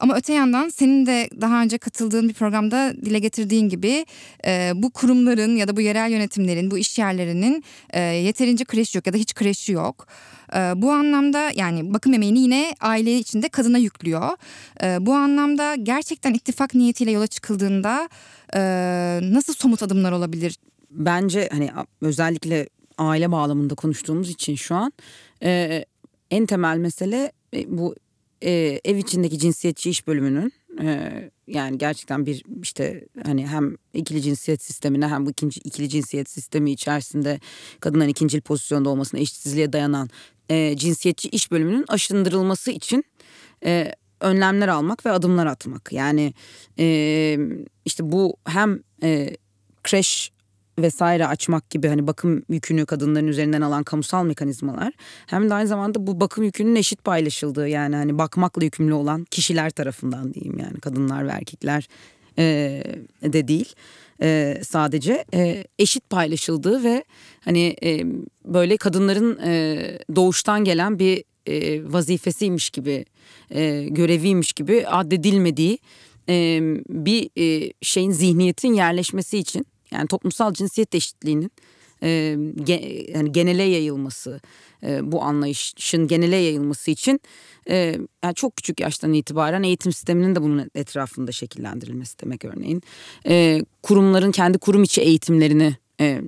Ama öte yandan senin de daha önce katıldığın bir programda dile getirdiğin gibi e, bu kurumların ya da bu yerel yönetimlerin, bu iş yerlerinin e, yeterince kreş yok ya da hiç kreşi yok. E, bu anlamda yani bakım emeğini yine aile içinde kadına yüklüyor. E, bu anlamda gerçekten ittifak niyetiyle yola çıkıldığında e, nasıl somut adımlar olabilir? Bence hani özellikle aile bağlamında konuştuğumuz için şu an e, en temel mesele e, bu ev içindeki cinsiyetçi iş bölümünün yani gerçekten bir işte hani hem ikili cinsiyet sistemine hem bu ikinci ikili cinsiyet sistemi içerisinde kadınların ikincil pozisyonda olmasına eşitsizliğe dayanan e, cinsiyetçi iş bölümünün aşındırılması için e, önlemler almak ve adımlar atmak. Yani e, işte bu hem e, kreş vesaire açmak gibi hani bakım yükünü kadınların üzerinden alan kamusal mekanizmalar hem de aynı zamanda bu bakım yükünün eşit paylaşıldığı yani hani bakmakla yükümlü olan kişiler tarafından diyeyim yani kadınlar ve erkekler e, de değil e, sadece e, eşit paylaşıldığı ve hani e, böyle kadınların e, doğuştan gelen bir e, vazifesiymiş gibi e, göreviymiş gibi addedilmediği e, bir e, şeyin zihniyetin yerleşmesi için yani toplumsal cinsiyet eşitliğinin e, ge, yani genele yayılması e, bu anlayışın genele yayılması için e, yani çok küçük yaştan itibaren eğitim sisteminin de bunun etrafında şekillendirilmesi demek örneğin e, kurumların kendi kurum içi eğitimlerini e,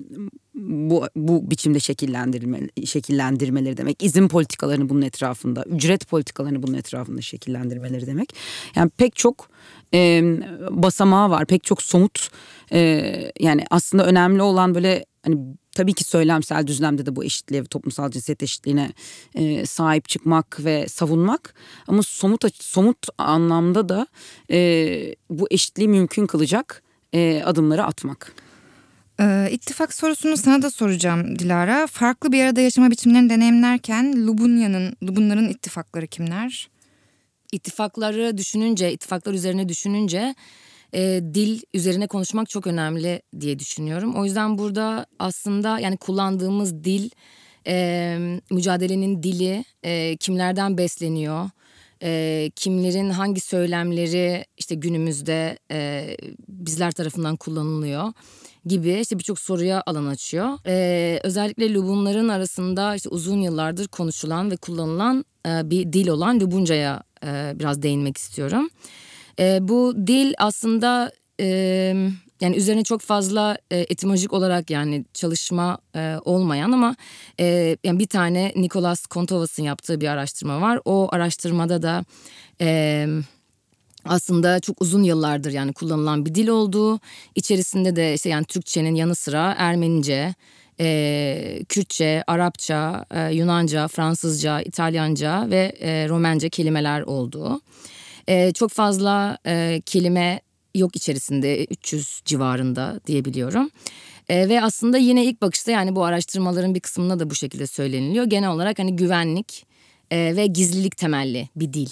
bu bu biçimde şekillendirme şekillendirmeleri demek. izin politikalarını bunun etrafında, ücret politikalarını bunun etrafında şekillendirmeleri demek. Yani pek çok e, basamağı var, pek çok somut e, yani aslında önemli olan böyle hani tabii ki söylemsel düzlemde de bu eşitliğe toplumsal cinsiyet eşitliğine e, sahip çıkmak ve savunmak ama somut somut anlamda da e, bu eşitliği mümkün kılacak e, adımları atmak. Ee, ittifak sorusunu sana da soracağım Dilara. Farklı bir arada yaşama biçimlerini deneyimlerken Lubunya'nın, Lubunların ittifakları kimler? İttifakları düşününce, ittifaklar üzerine düşününce e, dil üzerine konuşmak çok önemli diye düşünüyorum. O yüzden burada aslında yani kullandığımız dil, e, mücadelenin dili e, kimlerden besleniyor? E, kimlerin hangi söylemleri işte günümüzde e, bizler tarafından kullanılıyor gibi işte birçok soruya alan açıyor. Ee, özellikle Lubunların arasında işte uzun yıllardır konuşulan ve kullanılan e, bir dil olan Lubunca'ya e, biraz değinmek istiyorum. E, bu dil aslında e, yani üzerine çok fazla e, etimolojik olarak yani çalışma e, olmayan ama e, yani bir tane Nicholas Kontovas'ın yaptığı bir araştırma var. O araştırmada da e, aslında çok uzun yıllardır yani kullanılan bir dil olduğu içerisinde de işte yani Türkçenin yanı sıra Ermenice, e, Kürtçe, Arapça, e, Yunanca, Fransızca, İtalyanca ve e, Romence kelimeler olduğu. E, çok fazla e, kelime yok içerisinde 300 civarında diyebiliyorum. E, ve aslında yine ilk bakışta yani bu araştırmaların bir kısmında da bu şekilde söyleniliyor. Genel olarak hani güvenlik e, ve gizlilik temelli bir dil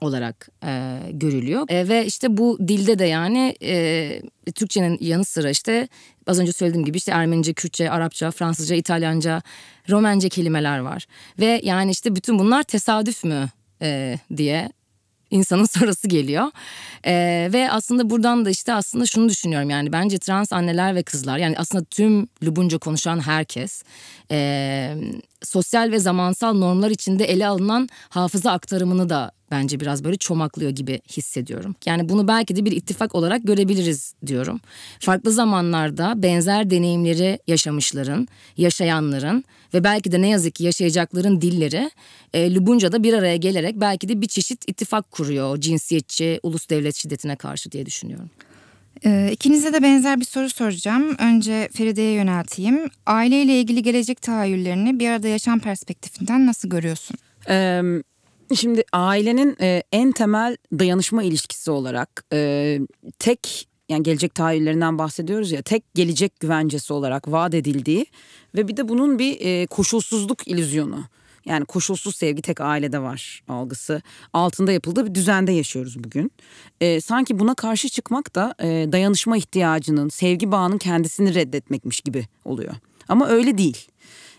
olarak e, görülüyor. E, ve işte bu dilde de yani e, Türkçenin yanı sıra işte az önce söylediğim gibi işte Ermenice, Kürtçe, Arapça, Fransızca, İtalyanca, Romence kelimeler var. Ve yani işte bütün bunlar tesadüf mü e, diye insanın sorusu geliyor. Ee, ve aslında buradan da işte aslında şunu düşünüyorum yani bence trans anneler ve kızlar yani aslında tüm Lubunca konuşan herkes e, sosyal ve zamansal normlar içinde ele alınan hafıza aktarımını da bence biraz böyle çomaklıyor gibi hissediyorum. Yani bunu belki de bir ittifak olarak görebiliriz diyorum. Farklı zamanlarda benzer deneyimleri yaşamışların, yaşayanların ve belki de ne yazık ki yaşayacakların dilleri e, Lubunca'da bir araya gelerek belki de bir çeşit ittifak kuruyor cinsiyetçi, ulus devlet şiddetine karşı diye düşünüyorum. Ee, ikinize de benzer bir soru soracağım. Önce Feride'ye yönelteyim. Aileyle ilgili gelecek tahayyüllerini bir arada yaşam perspektifinden nasıl görüyorsun? Şimdi ailenin e, en temel dayanışma ilişkisi olarak e, tek yani gelecek tahayyüllerinden bahsediyoruz ya tek gelecek güvencesi olarak vaat edildiği ve bir de bunun bir e, koşulsuzluk ilüzyonu. Yani koşulsuz sevgi tek ailede var algısı altında yapıldığı bir düzende yaşıyoruz bugün. E, sanki buna karşı çıkmak da e, dayanışma ihtiyacının, sevgi bağının kendisini reddetmekmiş gibi oluyor. Ama öyle değil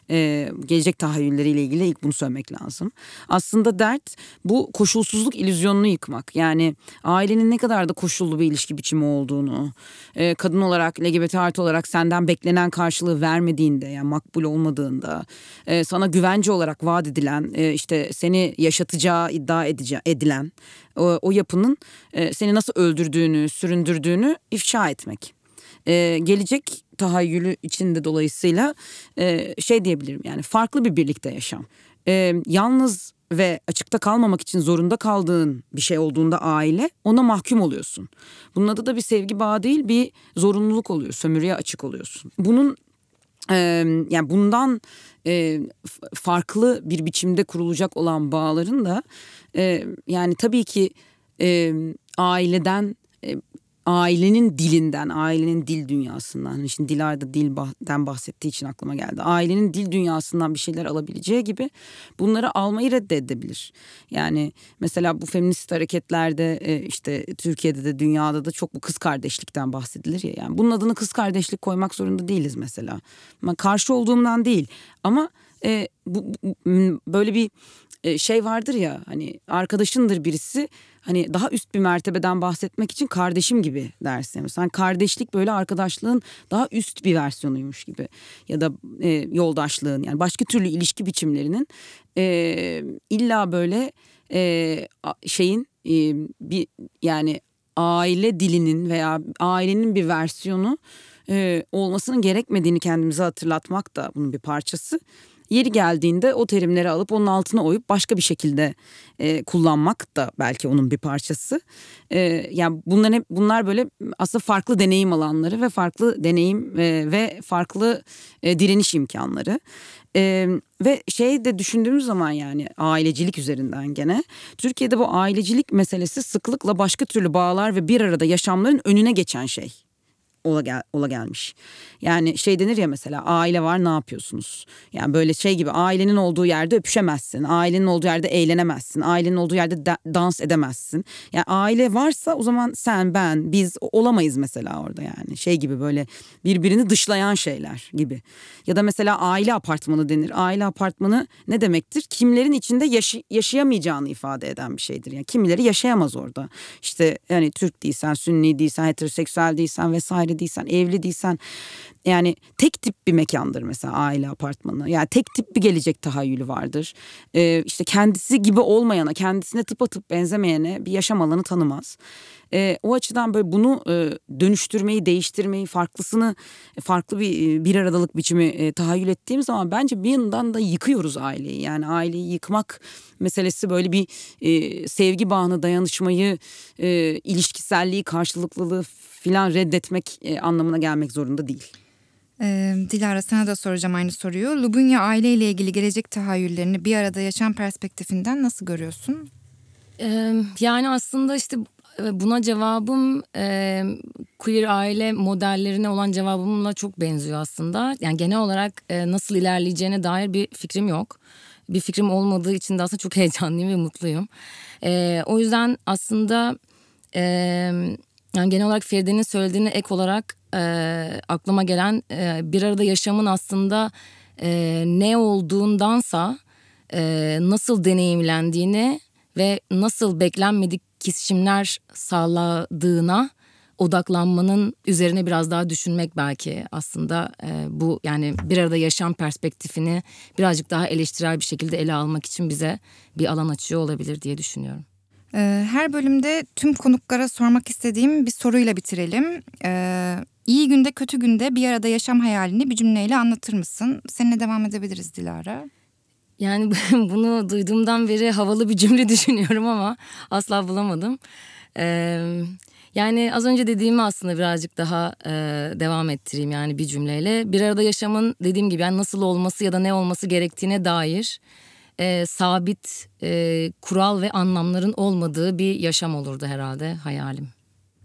e, gelecek tahayyülleriyle ilgili ilk bunu söylemek lazım. Aslında dert bu koşulsuzluk ilüzyonunu yıkmak. Yani ailenin ne kadar da koşullu bir ilişki biçimi olduğunu, e, kadın olarak LGBT artı olarak senden beklenen karşılığı vermediğinde yani makbul olmadığında, e, sana güvence olarak vaat edilen, e, işte seni yaşatacağı iddia edice, edilen o, o yapının e, seni nasıl öldürdüğünü, süründürdüğünü ifşa etmek. E, gelecek tahayyülü içinde dolayısıyla e, şey diyebilirim yani farklı bir birlikte yaşam. E, yalnız ve açıkta kalmamak için zorunda kaldığın bir şey olduğunda aile ona mahkum oluyorsun. Bunun adı da bir sevgi bağı değil bir zorunluluk oluyor sömürüye açık oluyorsun. Bunun e, yani bundan e, farklı bir biçimde kurulacak olan bağların da e, yani tabii ki e, aileden e, ailenin dilinden, ailenin dil dünyasından. Hani şimdi Dilar'da dilden bahsettiği için aklıma geldi. Ailenin dil dünyasından bir şeyler alabileceği gibi bunları almayı reddedebilir. Yani mesela bu feminist hareketlerde e, işte Türkiye'de de dünyada da çok bu kız kardeşlikten bahsedilir ya. Yani bunun adını kız kardeşlik koymak zorunda değiliz mesela. Ben karşı olduğumdan değil ama e, bu, bu böyle bir şey vardır ya hani arkadaşındır birisi hani daha üst bir mertebeden bahsetmek için kardeşim gibi dersin. Mesela hani kardeşlik böyle arkadaşlığın daha üst bir versiyonuymuş gibi ya da e, yoldaşlığın yani başka türlü ilişki biçimlerinin e, illa böyle e, şeyin e, bir yani aile dilinin veya ailenin bir versiyonu e, olmasının gerekmediğini kendimize hatırlatmak da bunun bir parçası. Yeri geldiğinde o terimleri alıp onun altına oyup başka bir şekilde e, kullanmak da belki onun bir parçası. E, yani bunlar hep bunlar böyle aslında farklı deneyim alanları ve farklı deneyim e, ve farklı e, direniş imkanları. Ee, ve şey de düşündüğümüz zaman yani ailecilik üzerinden gene Türkiye'de bu ailecilik meselesi sıklıkla başka türlü bağlar ve bir arada yaşamların önüne geçen şey ola, gel, ola gelmiş. Yani şey denir ya mesela aile var ne yapıyorsunuz? Yani böyle şey gibi ailenin olduğu yerde öpüşemezsin. Ailenin olduğu yerde eğlenemezsin. Ailenin olduğu yerde da, dans edemezsin. Yani aile varsa o zaman sen ben biz olamayız mesela orada yani. Şey gibi böyle birbirini dışlayan şeyler gibi. Ya da mesela aile apartmanı denir. Aile apartmanı ne demektir? Kimlerin içinde yaşı, yaşayamayacağını ifade eden bir şeydir. Yani kimileri yaşayamaz orada. İşte yani Türk değilsen, Sünni değilsen, heteroseksüel değilsen vesaire değilsen, evli değilsen yani tek tip bir mekandır mesela aile apartmanı. Yani tek tip bir gelecek tahayyülü vardır. Ee, işte kendisi gibi olmayana, kendisine tıpatıp benzemeyene bir yaşam alanı tanımaz. Ee, o açıdan böyle bunu e, dönüştürmeyi, değiştirmeyi, farklısını, farklı bir bir aradalık biçimi e, tahayyül ettiğim zaman bence bir yandan da yıkıyoruz aileyi. Yani aileyi yıkmak meselesi böyle bir e, sevgi bağını, dayanışmayı, e, ilişkiselliği, karşılıklılığı filan reddetmek e, anlamına gelmek zorunda değil. Ee, Dilara sana da soracağım aynı soruyu. Lubunya aileyle ilgili gelecek tahayyüllerini bir arada yaşam perspektifinden nasıl görüyorsun? Ee, yani aslında işte buna cevabım e, queer aile modellerine olan cevabımla çok benziyor aslında. Yani genel olarak e, nasıl ilerleyeceğine dair bir fikrim yok. Bir fikrim olmadığı için de aslında çok heyecanlıyım ve mutluyum. E, o yüzden aslında e, yani genel olarak Feride'nin söylediğine ek olarak e, aklıma gelen e, bir arada yaşamın aslında e, ne olduğundansa e, nasıl deneyimlendiğini ve nasıl beklenmedik kesişimler sağladığına odaklanmanın üzerine biraz daha düşünmek belki aslında e, bu yani bir arada yaşam perspektifini birazcık daha eleştirel bir şekilde ele almak için bize bir alan açıyor olabilir diye düşünüyorum. Ee, her bölümde tüm konuklara sormak istediğim bir soruyla bitirelim. Ee, iyi günde kötü günde bir arada yaşam hayalini bir cümleyle anlatır mısın? Seninle devam edebiliriz Dilara. Yani bunu duyduğumdan beri havalı bir cümle düşünüyorum ama asla bulamadım. Ee, yani az önce dediğimi aslında birazcık daha e, devam ettireyim yani bir cümleyle. Bir arada yaşamın dediğim gibi yani nasıl olması ya da ne olması gerektiğine dair e, sabit e, kural ve anlamların olmadığı bir yaşam olurdu herhalde hayalim.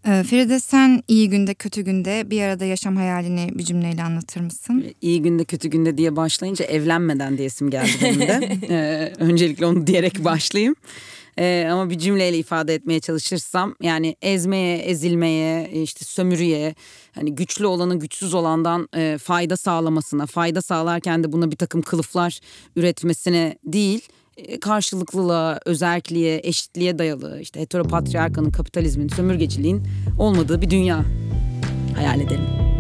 Ee, Feride sen iyi günde kötü günde bir arada yaşam hayalini bir cümleyle anlatır mısın? İyi günde kötü günde diye başlayınca evlenmeden diyesim geldi benim de. ee, öncelikle onu diyerek başlayayım. Ee, ama bir cümleyle ifade etmeye çalışırsam yani ezmeye, ezilmeye, işte sömürüye, hani güçlü olanın güçsüz olandan e, fayda sağlamasına, fayda sağlarken de buna bir takım kılıflar üretmesine değil karşılıklılığa, özerkliğe, eşitliğe dayalı işte heteropatriarkanın, kapitalizmin, sömürgeciliğin olmadığı bir dünya hayal edelim.